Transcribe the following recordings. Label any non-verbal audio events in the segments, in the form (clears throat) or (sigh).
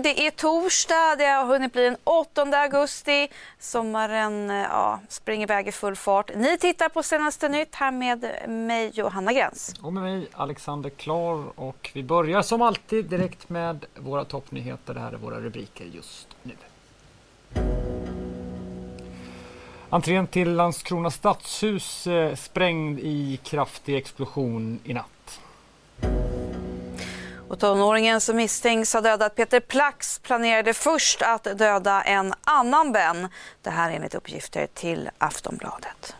Mm, det är torsdag, det har hunnit bli den 8 augusti. Sommaren eh, ja, springer iväg i full fart. Ni tittar på senaste nytt här med mig Johanna Gräns. Och med mig Alexander Klar och vi börjar som alltid direkt med våra toppnyheter. Det här är våra rubriker just nu. Entrén till Landskrona stadshus eh, sprängd i kraftig explosion i natt. Och tonåringen som misstänks ha dödat Peter Plax planerade först att döda en annan vän. Det här enligt uppgifter till Aftonbladet.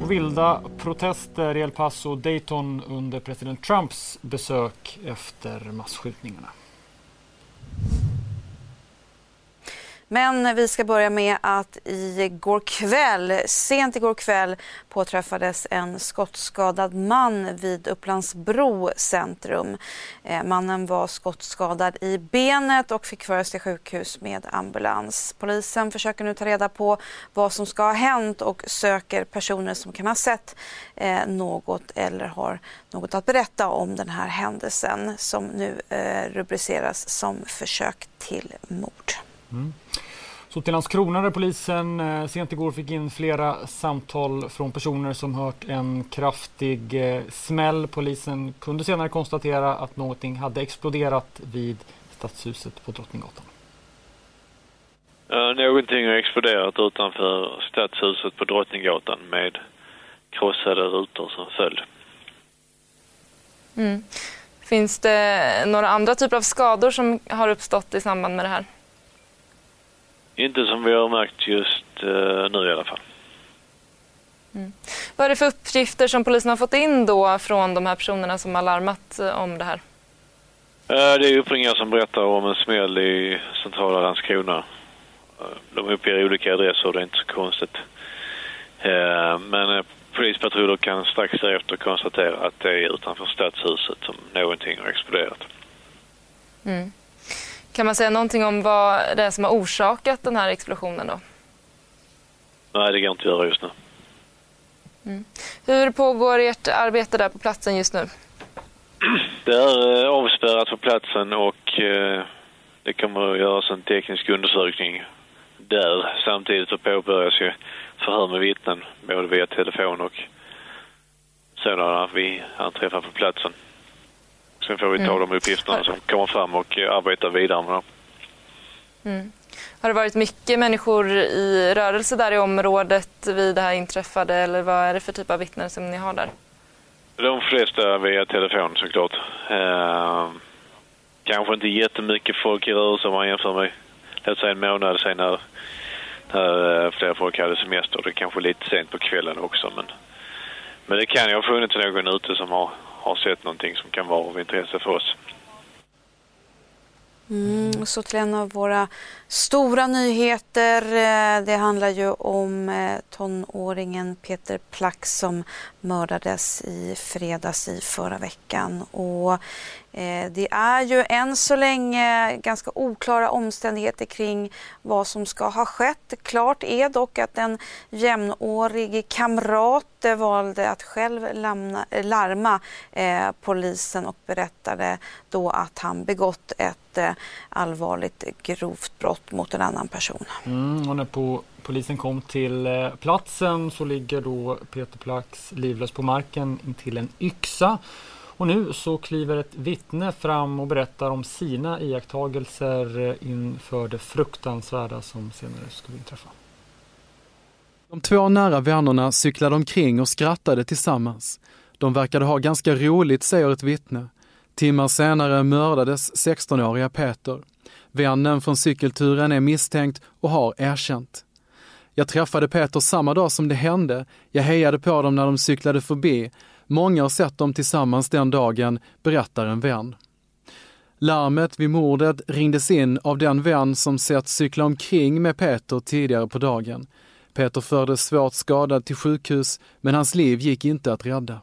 Och vilda protester i El Paso och Dayton under president Trumps besök efter massskjutningarna. Men vi ska börja med att igår kväll, sent igår kväll påträffades en skottskadad man vid Upplandsbro centrum. Eh, mannen var skottskadad i benet och fick föras till sjukhus med ambulans. Polisen försöker nu ta reda på vad som ska ha hänt och söker personer som kan ha sett eh, något eller har något att berätta om den här händelsen som nu eh, rubriceras som försök till mord. Mm. Så till Landskrona där polisen eh, sent igår fick in flera samtal från personer som hört en kraftig eh, smäll. Polisen kunde senare konstatera att någonting hade exploderat vid stadshuset på Drottninggatan. Uh, någonting har exploderat utanför stadshuset på Drottninggatan med krossade rutor som följd. Mm. Finns det några andra typer av skador som har uppstått i samband med det här? Inte som vi har märkt just uh, nu i alla fall. Mm. Vad är det för uppgifter som polisen har fått in då från de här personerna som har larmat uh, om det här? Uh, det är uppringningar som berättar om en smäll i centrala Landskrona. De uppger olika adresser, det är inte så konstigt. Men polispatruller kan strax därefter konstatera att det är utanför stadshuset som någonting har exploderat. Mm. Kan man säga någonting om vad det är som har orsakat den här explosionen då? Nej, det går inte att göra just nu. Mm. Hur pågår ert arbete där på platsen just nu? (clears throat) Det är eh, avspärrat på platsen och eh, det kommer att göras en teknisk undersökning där. Samtidigt så påbörjas ju förhör med vittnen både via telefon och sådana vi anträffar på platsen. Sen får vi ta mm. de uppgifterna som kommer fram och arbeta vidare med dem. Mm. Har det varit mycket människor i rörelse där i området vid det här inträffade eller vad är det för typ av vittnen som ni har där? De flesta via telefon såklart. Eh, kanske inte jättemycket folk i rörelse om man jämför med låt säga en månad sen när, när eh, flera folk hade semester. Det kanske lite sent på kvällen också men, men det kan ju ha funnits någon ute som har har sett någonting som kan vara av intresse för oss. Mm, så till en av våra stora nyheter. Eh, det handlar ju om eh, tonåringen Peter Plack som mördades i fredags i förra veckan. Och Eh, det är ju än så länge ganska oklara omständigheter kring vad som ska ha skett. Klart är dock att en jämnårig kamrat valde att själv lämna, eh, larma eh, polisen och berättade då att han begått ett eh, allvarligt grovt brott mot en annan person. Mm, och när på polisen kom till eh, platsen så ligger då Peter Plax livlös på marken intill en yxa. Och nu så kliver ett vittne fram och berättar om sina iakttagelser eh, inför det fruktansvärda som senare skulle inträffa. De två nära vännerna cyklade omkring och skrattade tillsammans. De verkade ha ganska roligt, säger ett vittne. Timmar senare mördades 16-åriga Peter. Vännen från cykelturen är misstänkt och har erkänt. Jag träffade Peter samma dag som det hände. Jag hejade på dem när de cyklade förbi. Många har sett dem tillsammans den dagen, berättar en vän. Larmet vid mordet ringdes in av den vän som sett cykla omkring med Peter tidigare på dagen. Peter fördes svårt skadad till sjukhus, men hans liv gick inte att rädda.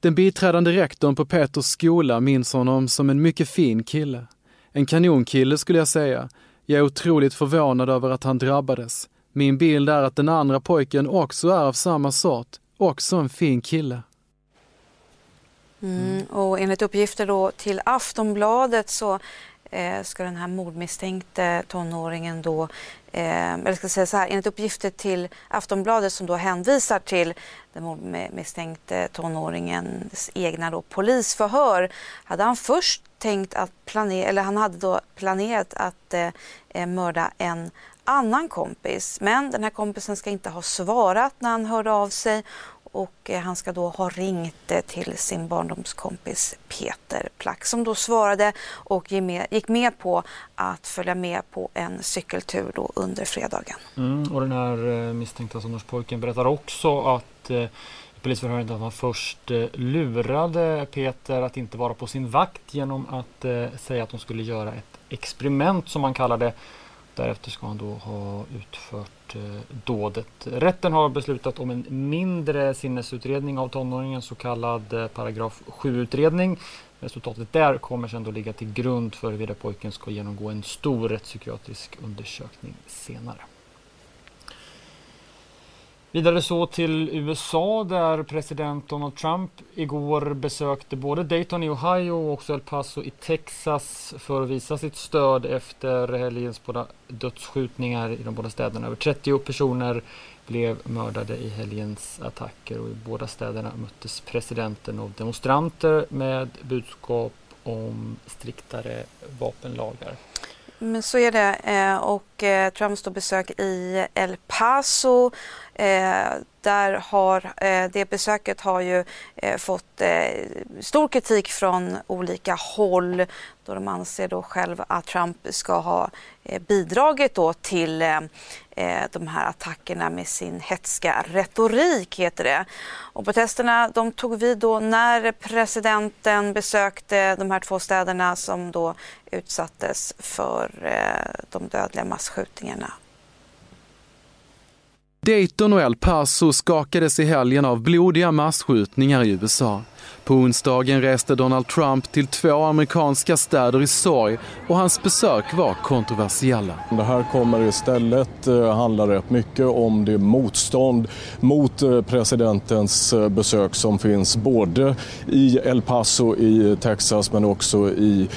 Den biträdande rektorn på Peters skola minns honom som en mycket fin kille. En kanonkille skulle jag säga. Jag är otroligt förvånad över att han drabbades. Min bild är att den andra pojken också är av samma sort, också en fin kille. Mm, och enligt uppgifter då till Aftonbladet så eh, ska den här mordmisstänkte tonåringen då, eh, eller ska säga så här, enligt uppgifter till Aftonbladet som då hänvisar till den mordmisstänkte tonåringens egna då polisförhör, hade han först tänkt att planera, eller han hade då planerat att eh, eh, mörda en annan kompis. Men den här kompisen ska inte ha svarat när han hörde av sig och eh, han ska då ha ringt eh, till sin barndomskompis Peter Plack som då svarade och gick med på att följa med på en cykeltur då under fredagen. Mm, och den här eh, misstänkta tonårspojken berättar också att eh, polisförhöret att han först eh, lurade Peter att inte vara på sin vakt genom att eh, säga att de skulle göra ett experiment som han kallade Därefter ska han då ha utfört eh, dådet. Rätten har beslutat om en mindre sinnesutredning av tonåringen, så kallad eh, paragraf 7-utredning. Resultatet där kommer sedan då ligga till grund för huruvida pojken ska genomgå en stor rättspsykiatrisk undersökning senare. Vidare så till USA där president Donald Trump igår besökte både Dayton i Ohio och också El Paso i Texas för att visa sitt stöd efter helgens båda dödsskjutningar i de båda städerna. Över 30 personer blev mördade i helgens attacker och i båda städerna möttes presidenten av demonstranter med budskap om striktare vapenlagar. Men så är det. Eh, och eh, Trumps Trumps besök i El Paso eh, där har, eh, det besöket har ju eh, fått eh, stor kritik från olika håll då de anser då själv att Trump ska ha bidragit då till de här attackerna med sin hetska retorik, heter det. Och protesterna de tog vid då när presidenten besökte de här två städerna som då utsattes för de dödliga massskjutningarna Dayton och El Paso skakades i helgen av blodiga massskjutningar i USA. På onsdagen reste Donald Trump till två amerikanska städer i sorg och hans besök var kontroversiella. Det här kommer istället eh, handla rätt mycket om det motstånd mot eh, presidentens eh, besök som finns både i El Paso i Texas men också i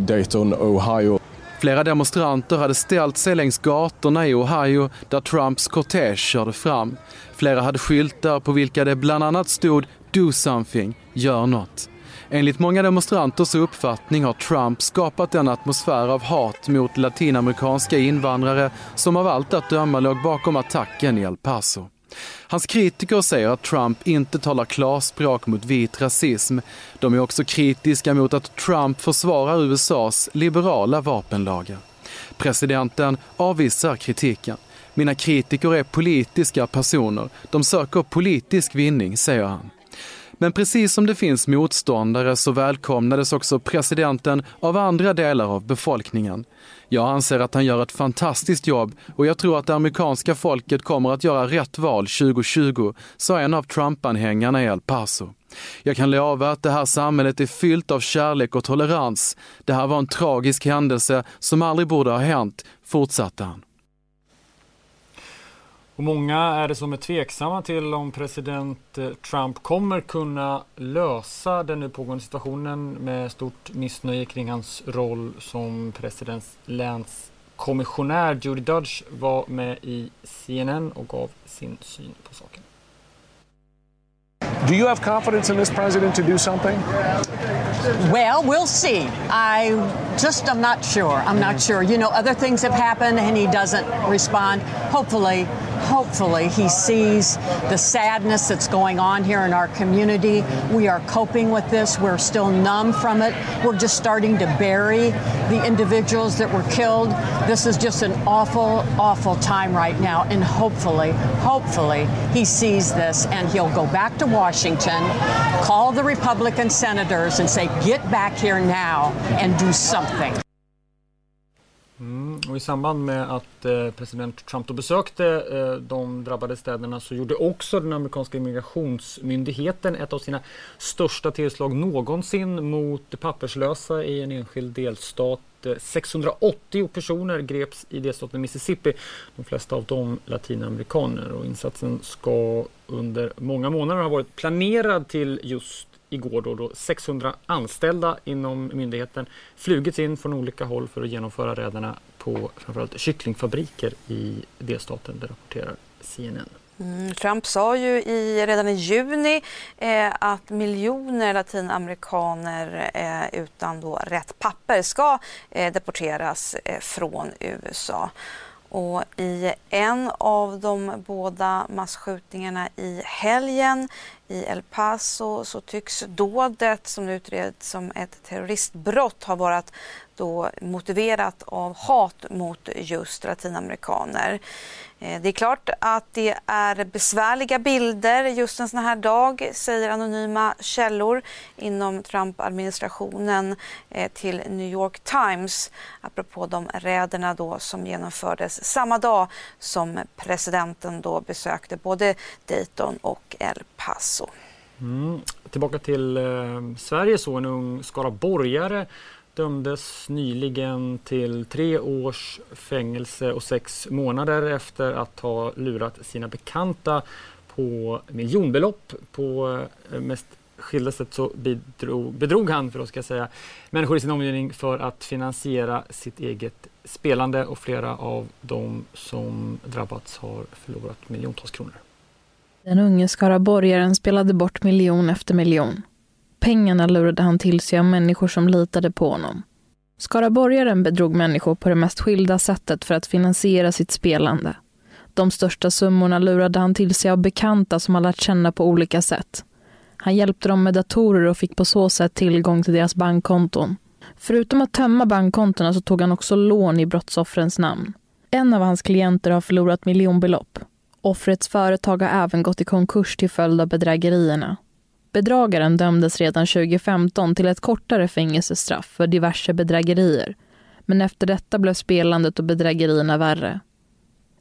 Dayton, Ohio. Flera demonstranter hade ställt sig längs gatorna i Ohio där Trumps kortege körde fram. Flera hade skyltar på vilka det bland annat stod “Do something”, gör något. Enligt många demonstranters uppfattning har Trump skapat en atmosfär av hat mot latinamerikanska invandrare som av allt att döma låg bakom attacken i El Paso. Hans kritiker säger att Trump inte talar klarspråk mot vit rasism. De är också kritiska mot att Trump försvarar USAs liberala vapenlagar. Presidenten avvisar kritiken. Mina kritiker är politiska personer. De söker politisk vinning, säger han. Men precis som det finns motståndare så välkomnades också presidenten av andra delar av befolkningen. Jag anser att han gör ett fantastiskt jobb och jag tror att det amerikanska folket kommer att göra rätt val 2020, sa en av Trump-anhängarna i El Paso. Jag kan lova att det här samhället är fyllt av kärlek och tolerans. Det här var en tragisk händelse som aldrig borde ha hänt, fortsatte han. Och många är det som är tveksamma till om president eh, Trump kommer kunna lösa den nu pågående situationen med stort missnöje kring hans roll som presidents länskommissionär. Judy Dudge var med i CNN och gav sin syn på saken. Do you have confidence in this president to do something? Well, we'll see. I just am not sure. I'm not sure. You know, other things have happened and he doesn't respond. Hopefully, hopefully he sees the sadness that's going on here in our community. We are coping with this. We're still numb from it. We're just starting to bury the individuals that were killed. This is just an awful, awful time right now. And hopefully, hopefully he sees this and he'll go back to Washington, call the Republican senators and say, get back here now and do something. Och I samband med att eh, president Trump då besökte eh, de drabbade städerna så gjorde också den amerikanska immigrationsmyndigheten ett av sina största tillslag någonsin mot papperslösa i en enskild delstat. Eh, 680 personer greps i delstaten Mississippi, de flesta av dem latinamerikaner. Och insatsen ska under många månader ha varit planerad till just igår då, då 600 anställda inom myndigheten flugits in från olika håll för att genomföra räderna på framförallt kycklingfabriker i delstaten, det rapporterar CNN. Mm, Trump sa ju i, redan i juni eh, att miljoner latinamerikaner eh, utan då rätt papper ska eh, deporteras eh, från USA. Och I en av de båda massskjutningarna i helgen i El Paso så tycks dådet som utreds som ett terroristbrott ha varit då motiverat av hat mot just latinamerikaner. Eh, det är klart att det är besvärliga bilder just en sån här dag, säger anonyma källor inom Trump-administrationen eh, till New York Times apropå de räderna då som genomfördes samma dag som presidenten då besökte både Dayton och El Paso. Mm. Tillbaka till eh, Sverige så en ung skaraborgare dömdes nyligen till tre års fängelse och sex månader efter att ha lurat sina bekanta på miljonbelopp. På eh, mest skilda sätt så bidrog, bedrog han för ska jag säga, människor i sin omgivning för att finansiera sitt eget spelande och flera av de som drabbats har förlorat miljontals kronor. Den unge skaraborgaren spelade bort miljon efter miljon. Pengarna lurade han till sig av människor som litade på honom. Skaraborgaren bedrog människor på det mest skilda sättet för att finansiera sitt spelande. De största summorna lurade han till sig av bekanta som han lärt känna på olika sätt. Han hjälpte dem med datorer och fick på så sätt tillgång till deras bankkonton. Förutom att tömma bankkontona så tog han också lån i brottsoffrens namn. En av hans klienter har förlorat miljonbelopp. Offrets företag har även gått i konkurs till följd av bedrägerierna. Bedragaren dömdes redan 2015 till ett kortare fängelsestraff för diverse bedrägerier. Men efter detta blev spelandet och bedrägerierna värre.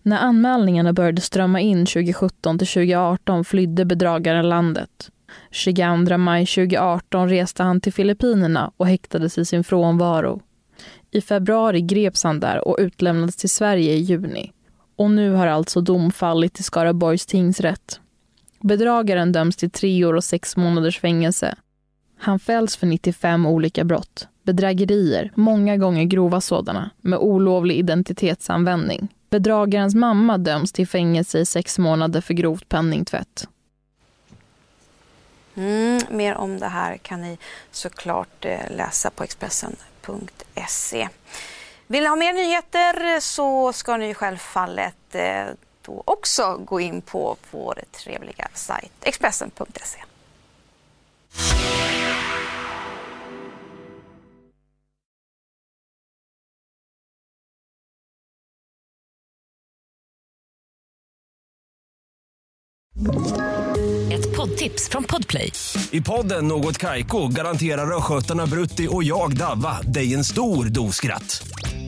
När anmälningarna började strömma in 2017 till 2018 flydde bedragaren landet. 22 maj 2018 reste han till Filippinerna och häktades i sin frånvaro. I februari greps han där och utlämnades till Sverige i juni. Och nu har alltså dom fallit i Skaraborgs tingsrätt. Bedragaren döms till tre år och sex månaders fängelse. Han fälls för 95 olika brott. Bedrägerier, många gånger grova sådana, med olovlig identitetsanvändning. Bedragarens mamma döms till fängelse i sex månader för grovt penningtvätt. Mm, mer om det här kan ni såklart eh, läsa på Expressen.se. Vill ni ha mer nyheter så ska ni självfallet eh, då också gå in på vår trevliga sajt Expressen.se. Ett poddtips från Podplay. I podden Något Kaiko garanterar östgötarna Brutti och jag, Davva, dig en stor dos skratt.